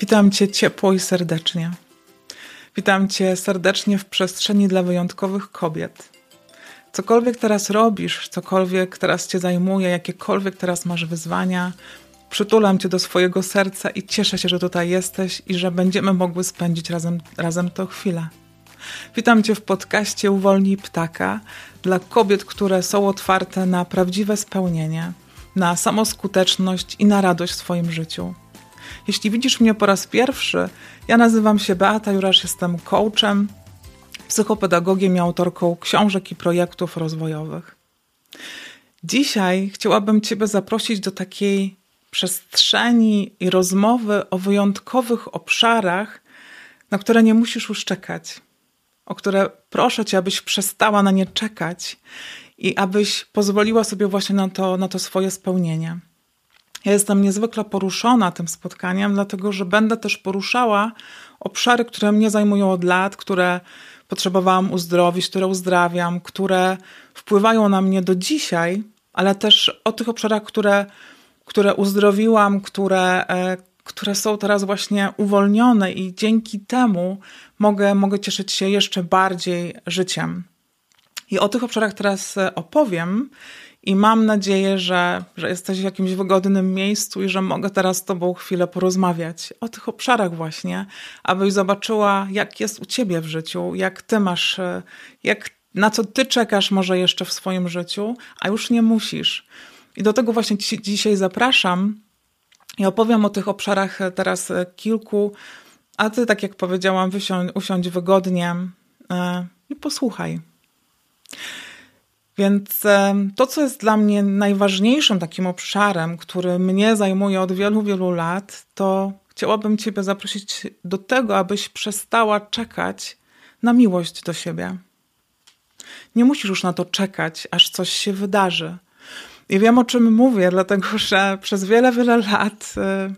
Witam Cię ciepło i serdecznie. Witam Cię serdecznie w przestrzeni dla wyjątkowych kobiet. Cokolwiek teraz robisz, cokolwiek teraz Cię zajmuje, jakiekolwiek teraz masz wyzwania, przytulam Cię do swojego serca i cieszę się, że tutaj jesteś i że będziemy mogły spędzić razem, razem tę chwilę. Witam Cię w podcaście Uwolnij Ptaka dla kobiet, które są otwarte na prawdziwe spełnienie, na samoskuteczność i na radość w swoim życiu. Jeśli widzisz mnie po raz pierwszy, ja nazywam się Beata Jurasz, jestem coachem, psychopedagogiem i autorką książek i projektów rozwojowych. Dzisiaj chciałabym Ciebie zaprosić do takiej przestrzeni i rozmowy o wyjątkowych obszarach, na które nie musisz już czekać, o które proszę Cię, abyś przestała na nie czekać i abyś pozwoliła sobie właśnie na to, na to swoje spełnienie. Ja jestem niezwykle poruszona tym spotkaniem, dlatego że będę też poruszała obszary, które mnie zajmują od lat, które potrzebowałam uzdrowić, które uzdrawiam, które wpływają na mnie do dzisiaj, ale też o tych obszarach, które, które uzdrowiłam, które, e, które są teraz właśnie uwolnione i dzięki temu mogę, mogę cieszyć się jeszcze bardziej życiem. I o tych obszarach teraz e, opowiem i mam nadzieję, że, że jesteś w jakimś wygodnym miejscu i że mogę teraz z Tobą chwilę porozmawiać o tych obszarach, właśnie, abyś zobaczyła, jak jest u Ciebie w życiu, jak Ty masz, e, jak, na co Ty czekasz może jeszcze w swoim życiu, a już nie musisz. I do tego właśnie Ci dzisiaj zapraszam i opowiem o tych obszarach teraz e, kilku, a Ty, tak jak powiedziałam, usiądź wygodnie i posłuchaj. Więc to, co jest dla mnie najważniejszym takim obszarem, który mnie zajmuje od wielu, wielu lat, to chciałabym Ciebie zaprosić do tego, abyś przestała czekać na miłość do siebie. Nie musisz już na to czekać, aż coś się wydarzy. I wiem, o czym mówię, dlatego że przez wiele, wiele lat y,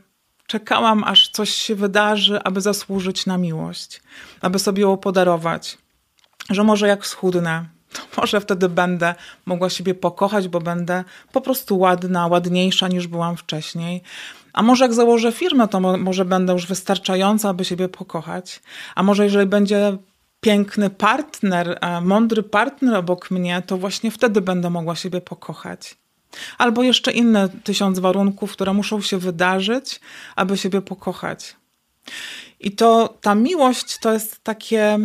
czekałam, aż coś się wydarzy, aby zasłużyć na miłość, aby sobie ją podarować. Że może jak schudnę, to może wtedy będę mogła siebie pokochać, bo będę po prostu ładna, ładniejsza niż byłam wcześniej. A może jak założę firmę, to mo może będę już wystarczająca, aby siebie pokochać. A może jeżeli będzie piękny partner, mądry partner obok mnie, to właśnie wtedy będę mogła siebie pokochać. Albo jeszcze inne tysiąc warunków, które muszą się wydarzyć, aby siebie pokochać. I to ta miłość to jest takie,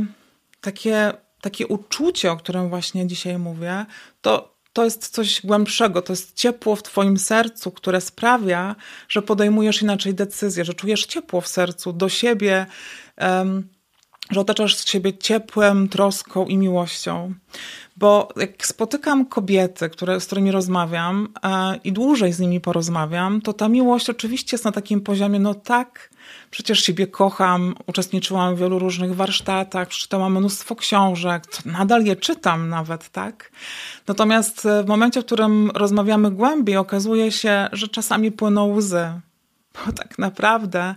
takie takie uczucie, o którym właśnie dzisiaj mówię, to, to jest coś głębszego, to jest ciepło w Twoim sercu, które sprawia, że podejmujesz inaczej decyzje, że czujesz ciepło w sercu do siebie, um, że otaczasz siebie ciepłem, troską i miłością. Bo jak spotykam kobiety, które, z którymi rozmawiam e, i dłużej z nimi porozmawiam, to ta miłość oczywiście jest na takim poziomie, no tak, przecież siebie kocham, uczestniczyłam w wielu różnych warsztatach, przeczytałam mnóstwo książek, nadal je czytam nawet, tak? Natomiast w momencie, w którym rozmawiamy głębiej, okazuje się, że czasami płyną łzy, bo tak naprawdę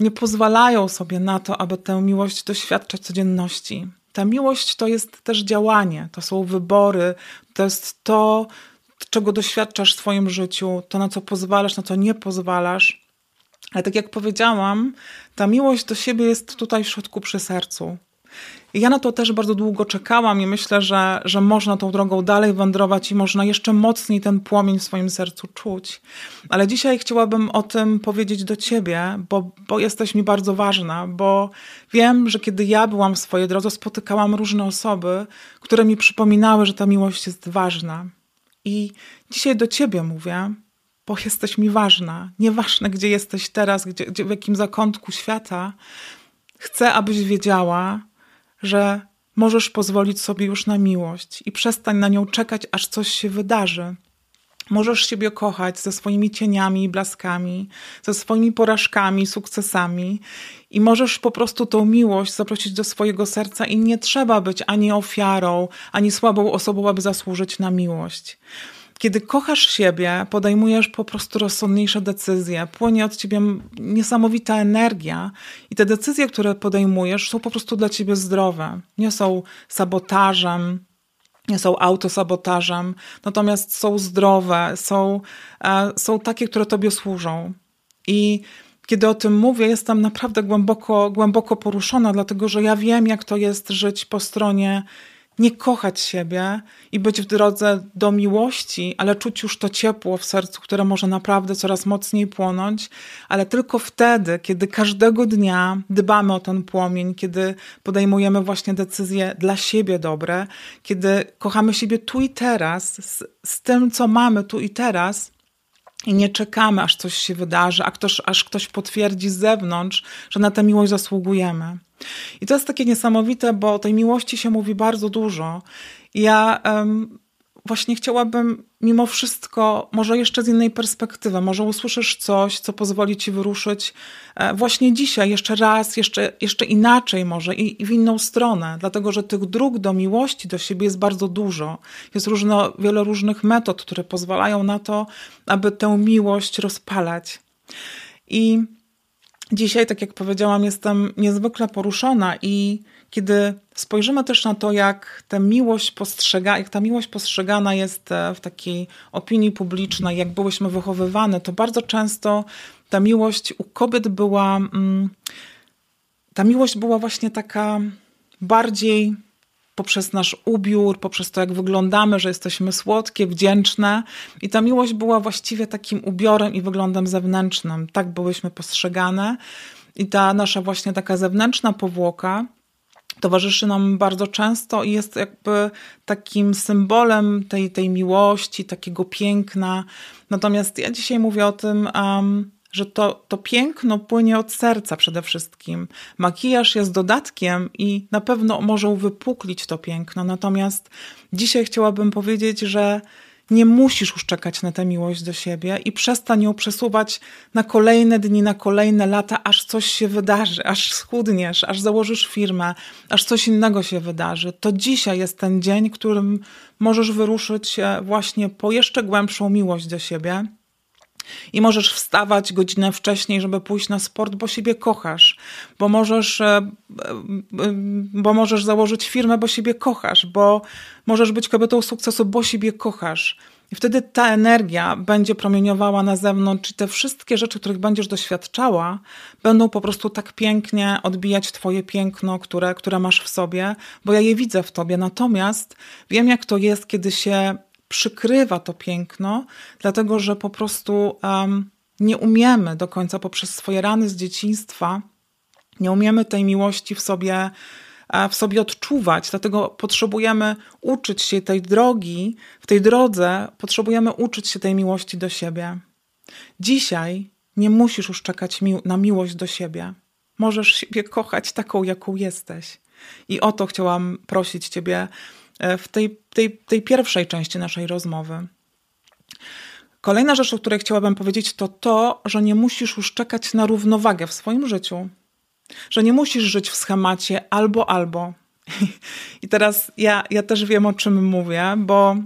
nie pozwalają sobie na to, aby tę miłość doświadczać codzienności. Ta miłość to jest też działanie, to są wybory, to jest to, czego doświadczasz w swoim życiu, to na co pozwalasz, na co nie pozwalasz. Ale tak jak powiedziałam, ta miłość do siebie jest tutaj w środku przy sercu. Ja na to też bardzo długo czekałam i myślę, że, że można tą drogą dalej wędrować i można jeszcze mocniej ten płomień w swoim sercu czuć. Ale dzisiaj chciałabym o tym powiedzieć do ciebie, bo, bo jesteś mi bardzo ważna, bo wiem, że kiedy ja byłam w swojej drodze, spotykałam różne osoby, które mi przypominały, że ta miłość jest ważna. I dzisiaj do ciebie mówię, bo jesteś mi ważna. Nieważne, gdzie jesteś teraz, gdzie, gdzie, w jakim zakątku świata, chcę, abyś wiedziała, że możesz pozwolić sobie już na miłość i przestań na nią czekać, aż coś się wydarzy. Możesz siebie kochać ze swoimi cieniami i blaskami, ze swoimi porażkami, sukcesami i możesz po prostu tą miłość zaprosić do swojego serca i nie trzeba być ani ofiarą, ani słabą osobą, aby zasłużyć na miłość. Kiedy kochasz siebie, podejmujesz po prostu rozsądniejsze decyzje, płynie od ciebie niesamowita energia i te decyzje, które podejmujesz, są po prostu dla ciebie zdrowe. Nie są sabotażem, nie są autosabotażem, natomiast są zdrowe, są, e, są takie, które tobie służą. I kiedy o tym mówię, jestem naprawdę głęboko, głęboko poruszona, dlatego że ja wiem, jak to jest żyć po stronie nie kochać siebie i być w drodze do miłości, ale czuć już to ciepło w sercu, które może naprawdę coraz mocniej płonąć, ale tylko wtedy, kiedy każdego dnia dbamy o ten płomień, kiedy podejmujemy właśnie decyzje dla siebie dobre, kiedy kochamy siebie tu i teraz, z, z tym, co mamy tu i teraz, i nie czekamy, aż coś się wydarzy, a ktoś, aż ktoś potwierdzi z zewnątrz, że na tę miłość zasługujemy. I to jest takie niesamowite, bo o tej miłości się mówi bardzo dużo. Ja um, właśnie chciałabym mimo wszystko, może jeszcze z innej perspektywy, może usłyszysz coś, co pozwoli ci wyruszyć e, właśnie dzisiaj, jeszcze raz, jeszcze, jeszcze inaczej może i, i w inną stronę, dlatego że tych dróg do miłości do siebie jest bardzo dużo. Jest różno, wiele różnych metod, które pozwalają na to, aby tę miłość rozpalać. I Dzisiaj, tak jak powiedziałam, jestem niezwykle poruszona i kiedy spojrzymy też na to, jak ta miłość postrzega, jak ta miłość postrzegana jest e, w takiej opinii publicznej, jak byłyśmy wychowywane, to bardzo często ta miłość u kobiet była, mm, ta miłość była właśnie taka bardziej poprzez nasz ubiór, poprzez to, jak wyglądamy, że jesteśmy słodkie, wdzięczne. I ta miłość była właściwie takim ubiorem i wyglądem zewnętrznym. Tak byłyśmy postrzegane. I ta nasza właśnie taka zewnętrzna powłoka towarzyszy nam bardzo często i jest jakby takim symbolem tej, tej miłości, takiego piękna. Natomiast ja dzisiaj mówię o tym, um, że to, to piękno płynie od serca przede wszystkim. Makijaż jest dodatkiem i na pewno może uwypuklić to piękno. Natomiast dzisiaj chciałabym powiedzieć, że nie musisz już czekać na tę miłość do siebie i przestań ją przesuwać na kolejne dni, na kolejne lata, aż coś się wydarzy, aż schudniesz, aż założysz firmę, aż coś innego się wydarzy. To dzisiaj jest ten dzień, którym możesz wyruszyć właśnie po jeszcze głębszą miłość do siebie i możesz wstawać godzinę wcześniej, żeby pójść na sport, bo siebie kochasz, bo możesz, e, e, bo możesz założyć firmę, bo siebie kochasz, bo możesz być kobietą sukcesu, bo siebie kochasz. I wtedy ta energia będzie promieniowała na zewnątrz, i te wszystkie rzeczy, których będziesz doświadczała, będą po prostu tak pięknie odbijać Twoje piękno, które, które masz w sobie, bo ja je widzę w Tobie. Natomiast wiem, jak to jest, kiedy się przykrywa to piękno, dlatego że po prostu um, nie umiemy do końca poprzez swoje rany z dzieciństwa, nie umiemy tej miłości w sobie, e, w sobie odczuwać, dlatego potrzebujemy uczyć się tej drogi, w tej drodze potrzebujemy uczyć się tej miłości do siebie. Dzisiaj nie musisz już czekać mi na miłość do siebie. Możesz siebie kochać taką, jaką jesteś. I o to chciałam prosić Ciebie w tej, tej, tej pierwszej części naszej rozmowy. Kolejna rzecz, o której chciałabym powiedzieć, to to, że nie musisz już czekać na równowagę w swoim życiu. Że nie musisz żyć w schemacie albo, albo. I teraz ja, ja też wiem, o czym mówię, bo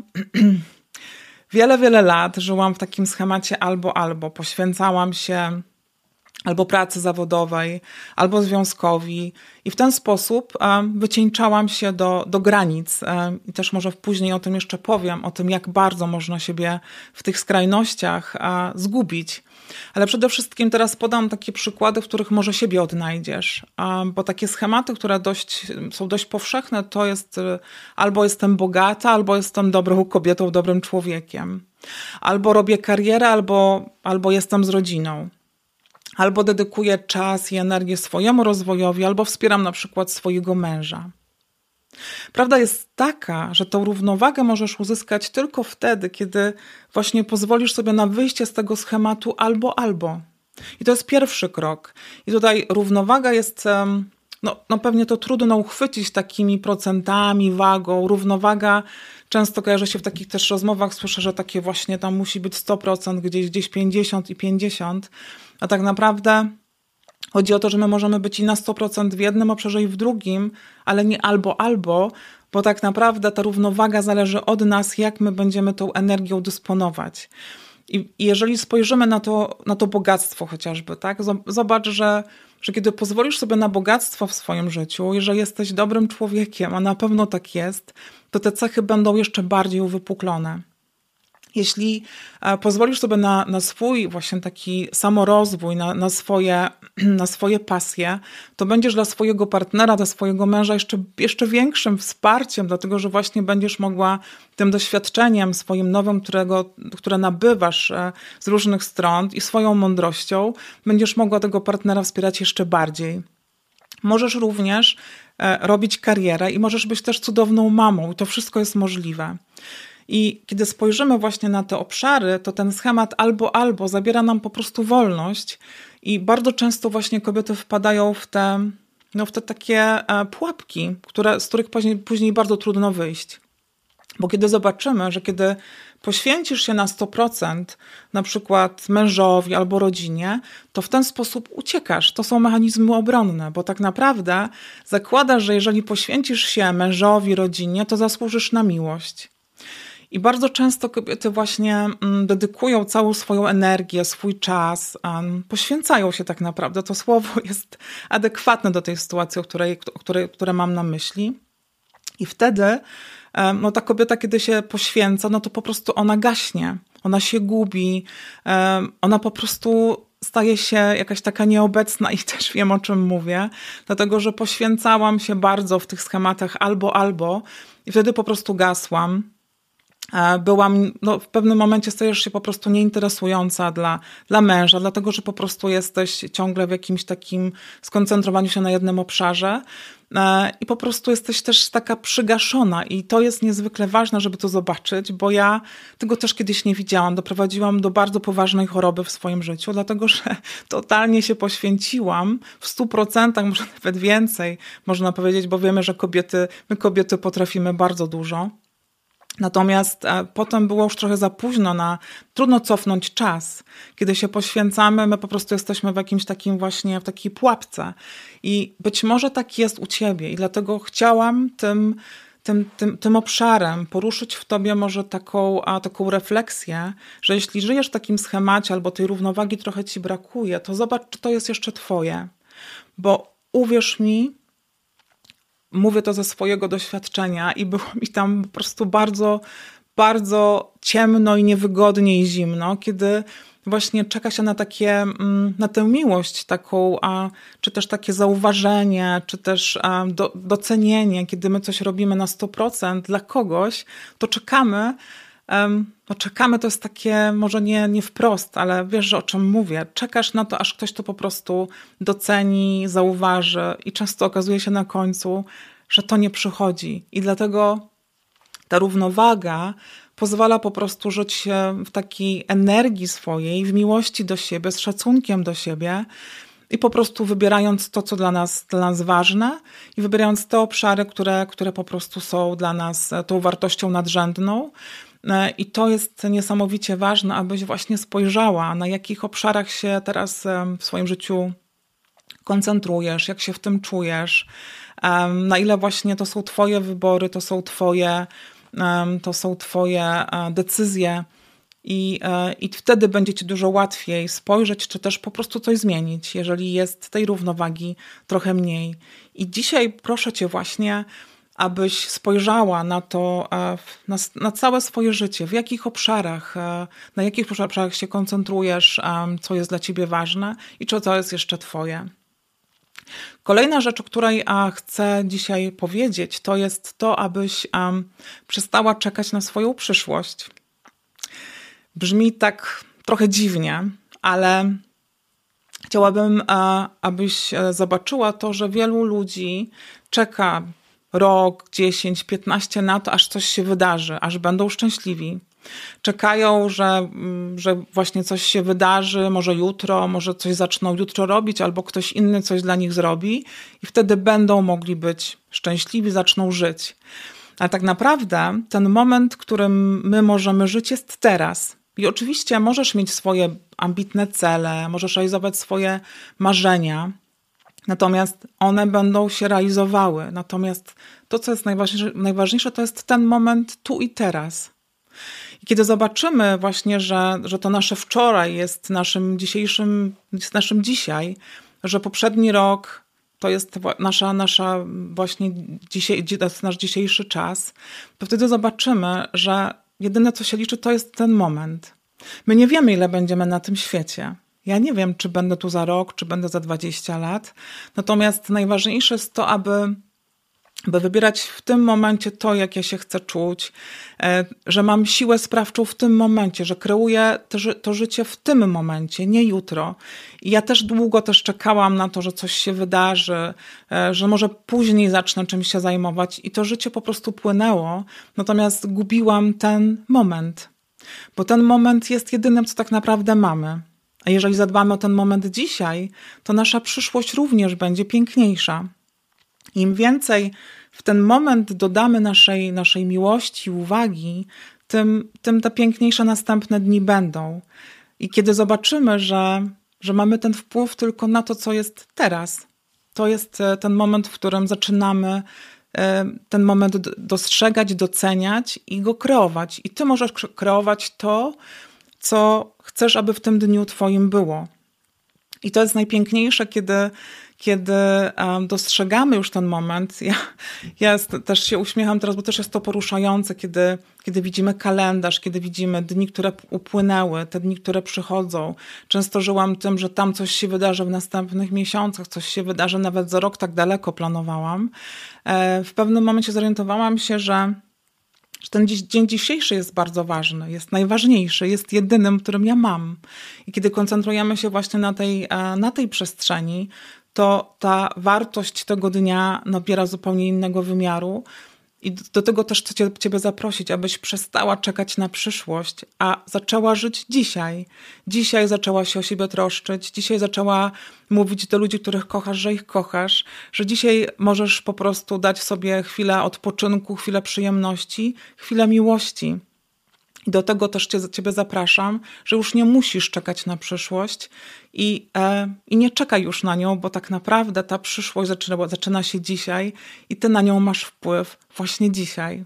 wiele, wiele lat żyłam w takim schemacie albo, albo. Poświęcałam się albo pracy zawodowej, albo związkowi. I w ten sposób wycieńczałam się do, do granic. I też może później o tym jeszcze powiem, o tym, jak bardzo można siebie w tych skrajnościach zgubić. Ale przede wszystkim teraz podam takie przykłady, w których może siebie odnajdziesz, bo takie schematy, które dość, są dość powszechne, to jest albo jestem bogata, albo jestem dobrą kobietą, dobrym człowiekiem. Albo robię karierę, albo, albo jestem z rodziną albo dedykuję czas i energię swojemu rozwojowi, albo wspieram na przykład swojego męża. Prawda jest taka, że tą równowagę możesz uzyskać tylko wtedy, kiedy właśnie pozwolisz sobie na wyjście z tego schematu albo albo. I to jest pierwszy krok. I tutaj równowaga jest, no, no pewnie to trudno uchwycić takimi procentami, wagą. Równowaga często kojarzy się w takich też rozmowach, słyszę, że takie właśnie tam musi być 100%, gdzieś, gdzieś 50 i 50. A tak naprawdę chodzi o to, że my możemy być i na 100% w jednym obszarze i w drugim, ale nie albo albo, bo tak naprawdę ta równowaga zależy od nas, jak my będziemy tą energią dysponować. I jeżeli spojrzymy na to, na to bogactwo chociażby, tak? Zobacz, że, że kiedy pozwolisz sobie na bogactwo w swoim życiu i że jesteś dobrym człowiekiem, a na pewno tak jest, to te cechy będą jeszcze bardziej uwypuklone. Jeśli e, pozwolisz sobie na, na swój właśnie taki samorozwój, na, na, swoje, na swoje pasje, to będziesz dla swojego partnera, dla swojego męża jeszcze, jeszcze większym wsparciem, dlatego że właśnie będziesz mogła tym doświadczeniem swoim nowym, którego, które nabywasz e, z różnych stron i swoją mądrością, będziesz mogła tego partnera wspierać jeszcze bardziej. Możesz również e, robić karierę i możesz być też cudowną mamą, to wszystko jest możliwe. I kiedy spojrzymy właśnie na te obszary, to ten schemat albo albo zabiera nam po prostu wolność i bardzo często właśnie kobiety wpadają w te, no w te takie e, pułapki, które, z których później, później bardzo trudno wyjść. Bo kiedy zobaczymy, że kiedy poświęcisz się na 100% na przykład mężowi albo rodzinie, to w ten sposób uciekasz. To są mechanizmy obronne, bo tak naprawdę zakładasz, że jeżeli poświęcisz się mężowi, rodzinie, to zasłużysz na miłość. I bardzo często kobiety właśnie mm, dedykują całą swoją energię, swój czas, poświęcają się tak naprawdę. To słowo jest adekwatne do tej sytuacji, o której, której, które mam na myśli. I wtedy no, ta kobieta, kiedy się poświęca, no to po prostu ona gaśnie, ona się gubi, ona po prostu staje się jakaś taka nieobecna i też wiem o czym mówię, dlatego że poświęcałam się bardzo w tych schematach albo, albo i wtedy po prostu gasłam byłam, no, w pewnym momencie stajesz się po prostu nieinteresująca dla, dla męża, dlatego że po prostu jesteś ciągle w jakimś takim skoncentrowaniu się na jednym obszarze e, i po prostu jesteś też taka przygaszona i to jest niezwykle ważne, żeby to zobaczyć, bo ja tego też kiedyś nie widziałam. Doprowadziłam do bardzo poważnej choroby w swoim życiu, dlatego że totalnie się poświęciłam w stu procentach, może nawet więcej, można powiedzieć, bo wiemy, że kobiety, my kobiety potrafimy bardzo dużo. Natomiast e, potem było już trochę za późno na, trudno cofnąć czas. Kiedy się poświęcamy, my po prostu jesteśmy w jakimś takim właśnie, w takiej pułapce. I być może tak jest u ciebie i dlatego chciałam tym, tym, tym, tym obszarem poruszyć w tobie może taką, a, taką refleksję, że jeśli żyjesz w takim schemacie albo tej równowagi trochę ci brakuje, to zobacz, czy to jest jeszcze twoje. Bo uwierz mi, mówię to ze swojego doświadczenia i było mi tam po prostu bardzo, bardzo ciemno i niewygodnie i zimno, kiedy właśnie czeka się na takie, mm, na tę miłość taką, a, czy też takie zauważenie, czy też a, do, docenienie, kiedy my coś robimy na 100% dla kogoś, to czekamy, no czekamy to jest takie, może nie, nie wprost, ale wiesz, o czym mówię. Czekasz na to, aż ktoś to po prostu doceni, zauważy i często okazuje się na końcu, że to nie przychodzi. I dlatego ta równowaga pozwala po prostu żyć w takiej energii swojej, w miłości do siebie, z szacunkiem do siebie i po prostu wybierając to, co dla nas, dla nas ważne i wybierając te obszary, które, które po prostu są dla nas tą wartością nadrzędną. E, I to jest niesamowicie ważne, abyś właśnie spojrzała, na jakich obszarach się teraz e, w swoim życiu koncentrujesz, jak się w tym czujesz, na ile właśnie to są Twoje wybory, to są Twoje, to są twoje e, decyzje. I, I wtedy będzie Ci dużo łatwiej spojrzeć, czy też po prostu coś zmienić, jeżeli jest tej równowagi trochę mniej. I dzisiaj proszę Cię właśnie abyś spojrzała na to, e, na, na, całe swoje życie, w jakich obszarach, e, na jakich obszarach się koncentrujesz, e, co jest dla ciebie ważne i czy to jest jeszcze twoje. Kolejna rzecz, o której chcę dzisiaj powiedzieć, to jest to, abyś przestała czekać na swoją przyszłość. Brzmi tak trochę dziwnie, ale chciałabym, abyś zobaczyła to, że wielu ludzi czeka rok, 10, 15 na to, aż coś się wydarzy, aż będą szczęśliwi. Czekają, że, mm, że właśnie coś się wydarzy, może jutro, może coś zaczną jutro robić, albo ktoś inny coś dla nich zrobi, i wtedy będą mogli być szczęśliwi, zaczną żyć. Ale tak naprawdę ten moment, w którym my możemy żyć, jest teraz. I oczywiście możesz mieć swoje ambitne cele, możesz realizować swoje marzenia, Natomiast one będą się realizowały. Natomiast to, co jest najważniejsze, najważniejsze to jest ten moment tu i teraz. I kiedy zobaczymy właśnie, że, że to nasze wczoraj jest naszym dzisiejszym, jest naszym dzisiaj, że poprzedni rok to jest nasza, nasza właśnie dzisiaj, nasz dzisiejszy czas, to wtedy zobaczymy, że jedyne co się liczy, to jest ten moment. My nie wiemy, ile będziemy na tym świecie. Ja nie wiem, czy będę tu za rok, czy będę za 20 lat. Natomiast najważniejsze jest to, aby by wybierać w tym momencie to, jak ja się chcę czuć, e, że mam siłę sprawczą w tym momencie, że kreuję to, to, życie w tym momencie, nie jutro. I ja też długo też czekałam na to, że coś się wydarzy, e, że może później zacznę czymś się zajmować i to życie po prostu płynęło, natomiast gubiłam ten moment. Bo ten moment jest jedynym, co tak naprawdę mamy. A jeżeli zadbamy o ten moment dzisiaj, to nasza przyszłość również będzie piękniejsza. Im więcej w ten moment dodamy naszej, naszej miłości, uwagi, tym, tym te piękniejsze następne dni będą. I kiedy zobaczymy, że, że mamy ten wpływ tylko na to, co jest teraz, to jest e, ten moment, w którym zaczynamy e, ten moment dostrzegać, doceniać i go kreować. I ty możesz kreować to, co chcesz, aby w tym dniu Twoim było. I to jest najpiękniejsze, kiedy, kiedy dostrzegamy już ten moment. Ja, ja też się uśmiecham teraz, bo też jest to poruszające, kiedy, kiedy widzimy kalendarz, kiedy widzimy dni, które upłynęły, te dni, które przychodzą. Często żyłam tym, że tam coś się wydarzy w następnych miesiącach, coś się wydarzy nawet za rok, tak daleko planowałam. E, w pewnym momencie zorientowałam się, że że ten dzień dzisiejszy jest bardzo ważny, jest najważniejszy, jest jedynym, którym ja mam. I kiedy koncentrujemy się właśnie na tej, e, na tej przestrzeni, to ta wartość tego dnia nabiera zupełnie innego wymiaru, i do tego też chcę Ciebie zaprosić, abyś przestała czekać na przyszłość, a zaczęła żyć dzisiaj. Dzisiaj zaczęła się o siebie troszczyć, dzisiaj zaczęła mówić do ludzi, których kochasz, że ich kochasz, że dzisiaj możesz po prostu dać sobie chwilę odpoczynku, chwilę przyjemności, chwilę miłości. Do tego też cię, Ciebie zapraszam, że już nie musisz czekać na przyszłość i, e, i nie czekaj już na nią, bo tak naprawdę ta przyszłość zaczyna, zaczyna się dzisiaj i Ty na nią masz wpływ właśnie dzisiaj.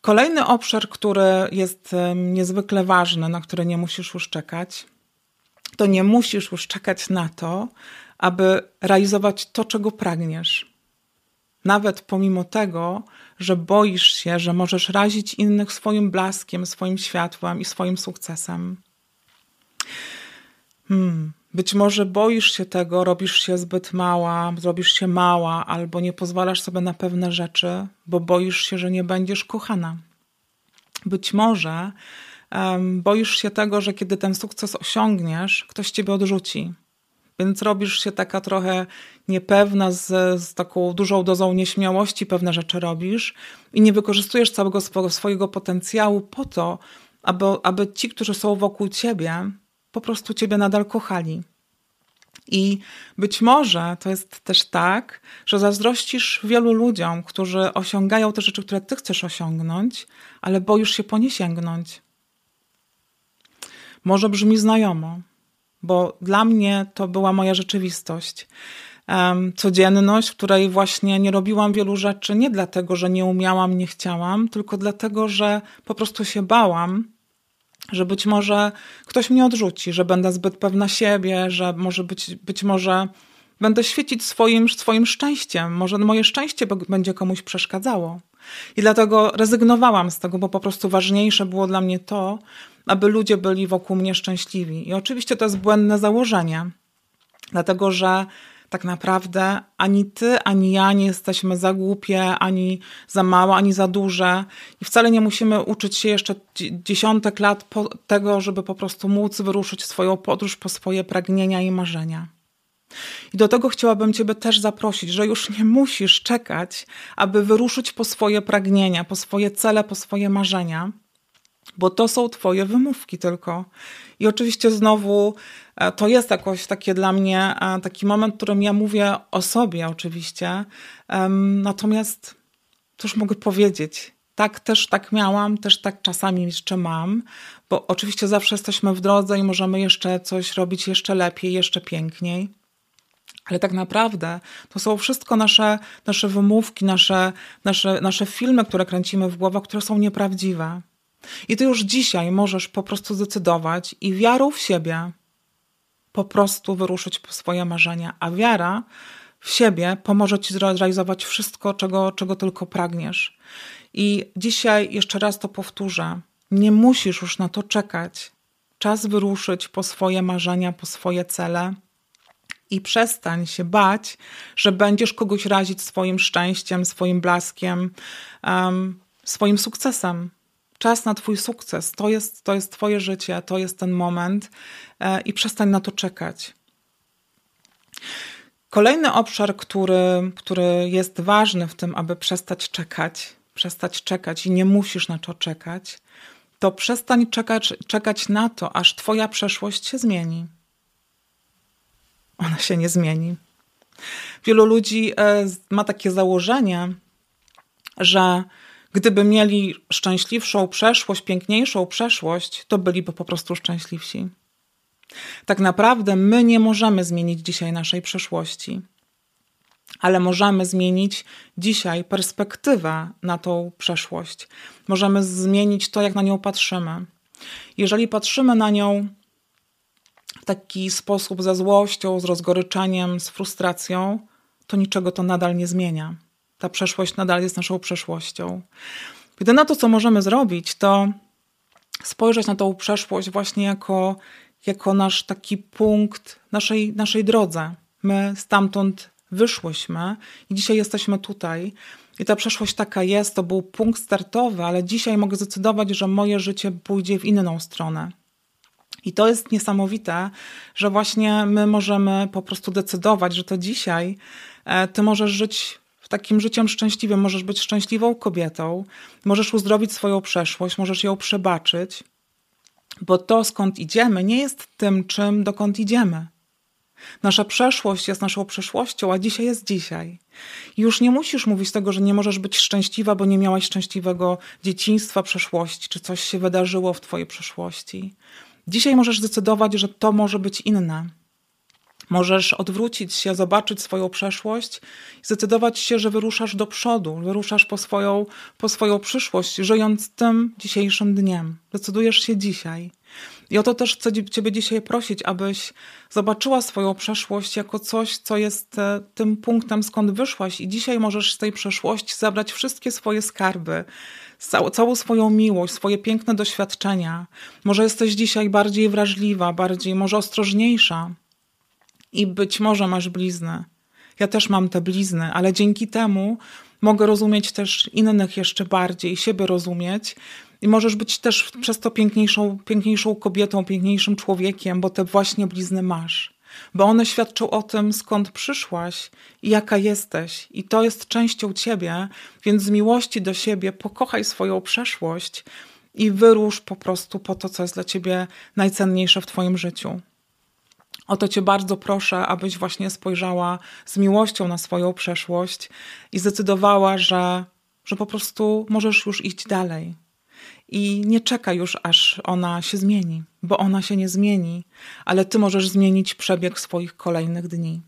Kolejny obszar, który jest niezwykle ważny, na który nie musisz już czekać, to nie musisz już czekać na to, aby realizować to, czego pragniesz. Nawet pomimo tego, że boisz się, że możesz razić innych swoim blaskiem, swoim światłem i swoim sukcesem. Hmm. Być może boisz się tego, robisz się zbyt mała, zrobisz się mała, albo nie pozwalasz sobie na pewne rzeczy, bo boisz się, że nie będziesz kochana. Być może um, boisz się tego, że kiedy ten sukces osiągniesz, ktoś ciebie odrzuci więc robisz się taka trochę niepewna, z, z taką dużą dozą nieśmiałości pewne rzeczy robisz i nie wykorzystujesz całego swojego, potencjału po to, aby, aby ci, którzy są wokół ciebie, po prostu ciebie nadal kochali. I być może to jest też tak, że zazdrościsz wielu ludziom, którzy osiągają te rzeczy, które ty chcesz osiągnąć, ale boisz się po nie sięgnąć. Może brzmi znajomo, bo dla mnie to była moja rzeczywistość. Codzienność, w której właśnie nie robiłam wielu rzeczy, nie dlatego, że nie umiałam, nie chciałam, tylko dlatego, że po prostu się bałam, że być może ktoś mnie odrzuci, że będę zbyt pewna siebie, że może być, być może będę świecić swoim, swoim szczęściem, może moje szczęście będzie komuś przeszkadzało. I dlatego rezygnowałam z tego, bo po prostu ważniejsze było dla mnie to, aby ludzie byli wokół mnie szczęśliwi. I oczywiście to jest błędne założenie, dlatego że tak naprawdę ani ty, ani ja nie jesteśmy za głupie, ani za małe, ani za duże. I wcale nie musimy uczyć się jeszcze dziesiątek lat tego, żeby po prostu móc wyruszyć swoją podróż po swoje pragnienia i marzenia. I do tego chciałabym Ciebie też zaprosić, że już nie musisz czekać, aby wyruszyć po swoje pragnienia, po swoje cele, po swoje marzenia, bo to są Twoje wymówki tylko. I oczywiście znowu e, to jest jakoś takie dla mnie e, taki moment, w którym ja mówię o sobie oczywiście. Natomiast cóż mogę powiedzieć? Tak, też tak miałam, też tak czasami jeszcze mam, bo oczywiście zawsze jesteśmy w drodze i możemy jeszcze coś robić jeszcze lepiej, jeszcze piękniej. Ale tak naprawdę to są wszystko nasze, nasze wymówki, nasze, nasze, nasze filmy, które kręcimy w głowach, które są nieprawdziwe. I ty już dzisiaj możesz po prostu zdecydować i wiarą w siebie po prostu wyruszyć po swoje marzenia, a wiara w siebie pomoże ci zrealizować wszystko, czego, czego tylko pragniesz. I dzisiaj jeszcze raz to powtórzę. Nie musisz już na to czekać. Czas wyruszyć po swoje marzenia, po swoje cele i przestań się bać, że będziesz kogoś razić swoim szczęściem, swoim blaskiem, um, swoim sukcesem. Czas na Twój sukces to jest, to jest Twoje życie, to jest ten moment e, i przestań na to czekać. Kolejny obszar, który, który jest ważny w tym, aby przestać czekać, przestać czekać i nie musisz na to czekać, to przestań czekać, czekać na to, aż Twoja przeszłość się zmieni. Ona się nie zmieni. Wielu ludzi e, ma takie założenie, że gdyby mieli szczęśliwszą przeszłość, piękniejszą przeszłość, to byliby po prostu szczęśliwsi. Tak naprawdę my nie możemy zmienić dzisiaj naszej przeszłości, ale możemy zmienić dzisiaj perspektywę na tą przeszłość. Możemy zmienić to, jak na nią patrzymy. Jeżeli patrzymy na nią taki sposób ze złością, z rozgoryczeniem, z frustracją, to niczego to nadal nie zmienia. Ta przeszłość nadal jest naszą przeszłością. Jedyne to, co możemy zrobić, to spojrzeć na tą przeszłość właśnie jako jako nasz taki punkt naszej, naszej drodze. My stamtąd wyszłyśmy i dzisiaj jesteśmy tutaj. I ta przeszłość taka jest, to był punkt startowy, ale dzisiaj mogę zdecydować, że moje życie pójdzie w inną stronę. I to jest niesamowite, że właśnie my możemy po prostu decydować, że to dzisiaj e, ty możesz żyć takim życiem szczęśliwym, możesz być szczęśliwą kobietą, możesz uzdrowić swoją przeszłość, możesz ją przebaczyć, bo to, skąd idziemy, nie jest tym, czym dokąd idziemy. Nasza przeszłość jest naszą przeszłością, a dzisiaj jest dzisiaj. Już nie musisz mówić tego, że nie możesz być szczęśliwa, bo nie miałaś szczęśliwego dzieciństwa, przeszłości, czy coś się wydarzyło w Twojej przeszłości. Dzisiaj możesz zdecydować, że to może być inne. Możesz odwrócić się, zobaczyć swoją przeszłość i zdecydować się, że wyruszasz do przodu, wyruszasz po swoją, po swoją przyszłość, żyjąc tym dzisiejszym dniem. Decydujesz się dzisiaj. I o to też chcę Ciebie dzisiaj prosić, abyś zobaczyła swoją przeszłość jako coś, co jest e, tym punktem, skąd wyszłaś, i dzisiaj możesz z tej przeszłości zabrać wszystkie swoje skarby, całą, swoją miłość, swoje piękne doświadczenia. Może jesteś dzisiaj bardziej wrażliwa, bardziej, może ostrożniejsza i być może masz blizny. Ja też mam te blizny, ale dzięki temu mogę rozumieć też innych jeszcze bardziej, siebie rozumieć i możesz być też przez to piękniejszą, piękniejszą kobietą, piękniejszym człowiekiem, bo te właśnie blizny masz. Bo one świadczą o tym, skąd przyszłaś i jaka jesteś. I to jest częścią ciebie, więc z miłości do siebie pokochaj swoją przeszłość i wyrusz po prostu po to, co jest dla ciebie najcenniejsze w twoim życiu. O to Cię bardzo proszę, abyś właśnie spojrzała z miłością na swoją przeszłość i zdecydowała, że, że po prostu możesz już iść dalej. I nie czekaj już, aż ona się zmieni, bo ona się nie zmieni, ale Ty możesz zmienić przebieg swoich kolejnych dni.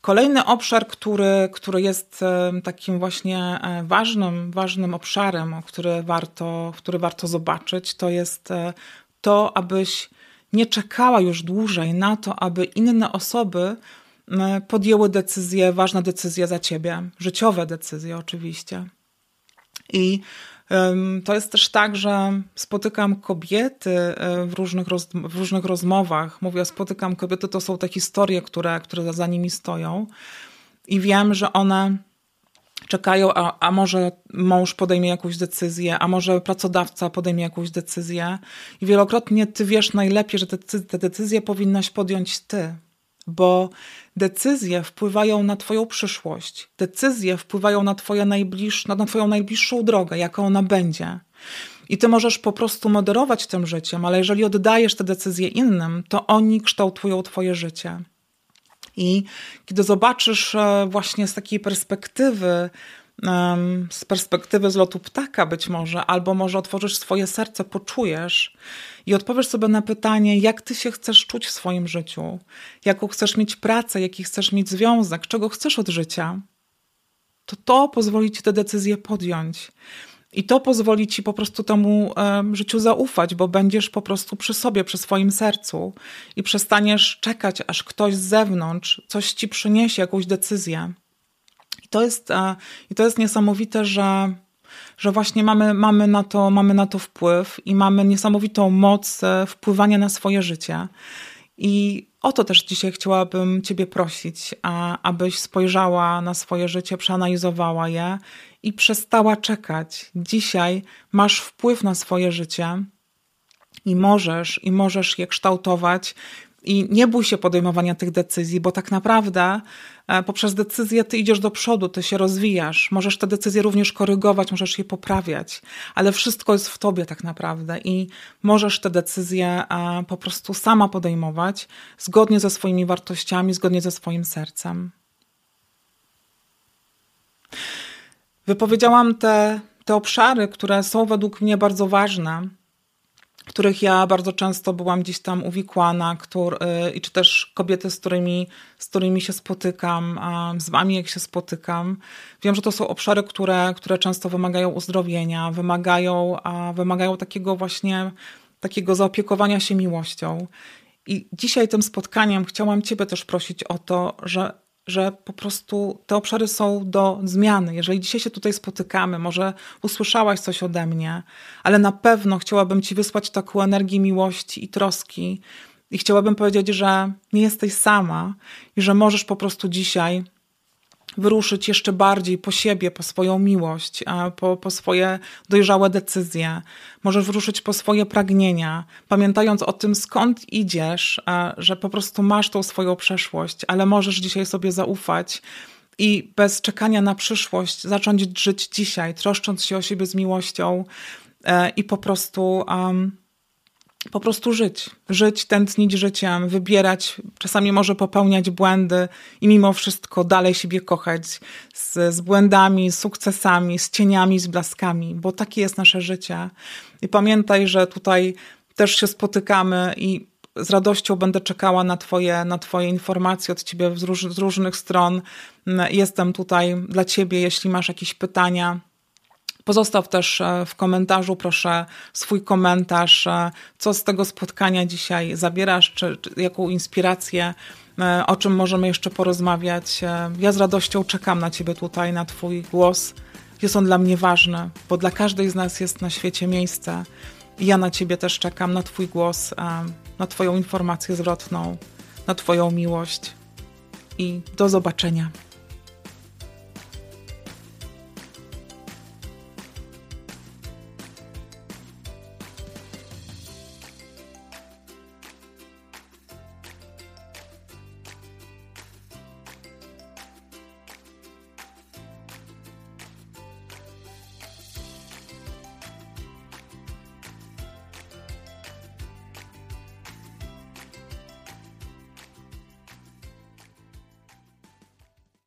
Kolejny obszar, który, który jest takim właśnie e, ważnym, ważnym obszarem, który warto, który warto zobaczyć, to jest e, to, abyś nie czekała już dłużej na to, aby inne osoby podjęły decyzje, ważne decyzje za ciebie, życiowe decyzje oczywiście. I to jest też tak, że spotykam kobiety e, w różnych, roz, w różnych rozmowach. Mówię, spotykam kobiety, to są te historie, które, które za nimi stoją. I wiem, że one czekają, a, a może mąż podejmie jakąś decyzję, a może pracodawca podejmie jakąś decyzję. I wielokrotnie ty wiesz najlepiej, że te, te decyzje powinnaś podjąć ty, bo decyzje wpływają na Twoją przyszłość. Decyzje wpływają na, twoje najbliż, na Twoją najbliższą drogę, jaka ona będzie. I Ty możesz po prostu moderować tym życiem, ale jeżeli oddajesz te decyzje innym, to oni kształtują Twoje życie. I kiedy zobaczysz e, właśnie z takiej perspektywy, z perspektywy z lotu ptaka być może, albo może otworzysz swoje serce, poczujesz i odpowiesz sobie na pytanie, jak ty się chcesz czuć w swoim życiu, jaką chcesz mieć pracę, jaki chcesz mieć związek, czego chcesz od życia, to to pozwoli ci te decyzje podjąć. I to pozwoli ci po prostu temu życiu zaufać, bo będziesz po prostu przy sobie, przy swoim sercu i przestaniesz czekać, aż ktoś z zewnątrz coś ci przyniesie, jakąś decyzję. To jest, i to jest niesamowite, że że właśnie mamy, mamy, na to, mamy na to wpływ i mamy niesamowitą moc e, wpływania na swoje życie. I o to też dzisiaj chciałabym Ciebie prosić, abyś spojrzała na swoje życie, przeanalizowała je i przestała czekać. Dzisiaj masz wpływ na swoje życie i możesz, i możesz je kształtować i nie bój się podejmowania tych decyzji, bo tak naprawdę e, poprzez decyzję ty idziesz do przodu, ty się rozwijasz. Możesz te decyzje również korygować, możesz je poprawiać, ale wszystko jest w tobie tak naprawdę i możesz te decyzje e, po prostu sama podejmować zgodnie ze swoimi wartościami, zgodnie ze swoim sercem. Wypowiedziałam te, te obszary, które są według mnie bardzo ważne których ja bardzo często byłam gdzieś tam uwikłana, który, i czy też kobiety, z którymi, z którymi się spotykam, z wami jak się spotykam. Wiem, że to są obszary, które, które często wymagają uzdrowienia, wymagają, wymagają takiego właśnie takiego zaopiekowania się miłością. I dzisiaj tym spotkaniem chciałam Ciebie też prosić o to, że że po prostu te obszary są do zmiany. Jeżeli dzisiaj się tutaj spotykamy, może usłyszałaś coś ode mnie, ale na pewno chciałabym Ci wysłać taką energię miłości i troski. I chciałabym powiedzieć, że nie jesteś sama i że możesz po prostu dzisiaj wyruszyć jeszcze bardziej po siebie, po swoją miłość, po, po swoje dojrzałe decyzje. Możesz wyruszyć po swoje pragnienia, pamiętając o tym, skąd idziesz, że po prostu masz tą swoją przeszłość, ale możesz dzisiaj sobie zaufać i bez czekania na przyszłość zacząć żyć dzisiaj, troszcząc się o siebie z miłością e, i po prostu um, po prostu żyć. Żyć, tętnić życiem, wybierać, czasami może popełniać błędy i mimo wszystko dalej siebie kochać z, z błędami, z sukcesami, z cieniami, z blaskami, bo takie jest nasze życie. I pamiętaj, że tutaj też się spotykamy i z radością będę czekała na Twoje, na twoje informacje od Ciebie z, róż, z różnych stron. Jestem tutaj dla Ciebie, jeśli masz jakieś pytania Pozostaw też e, w komentarzu, proszę, swój komentarz, e, co z tego spotkania dzisiaj zabierasz, czy, czy jaką inspirację, e, o czym możemy jeszcze porozmawiać. Ja z radością czekam na Ciebie tutaj, na Twój głos. Jest on dla mnie ważny, bo dla każdej z nas jest na świecie miejsce. I ja na Ciebie też czekam, na Twój głos, na Twoją informację zwrotną, na Twoją miłość. I do zobaczenia.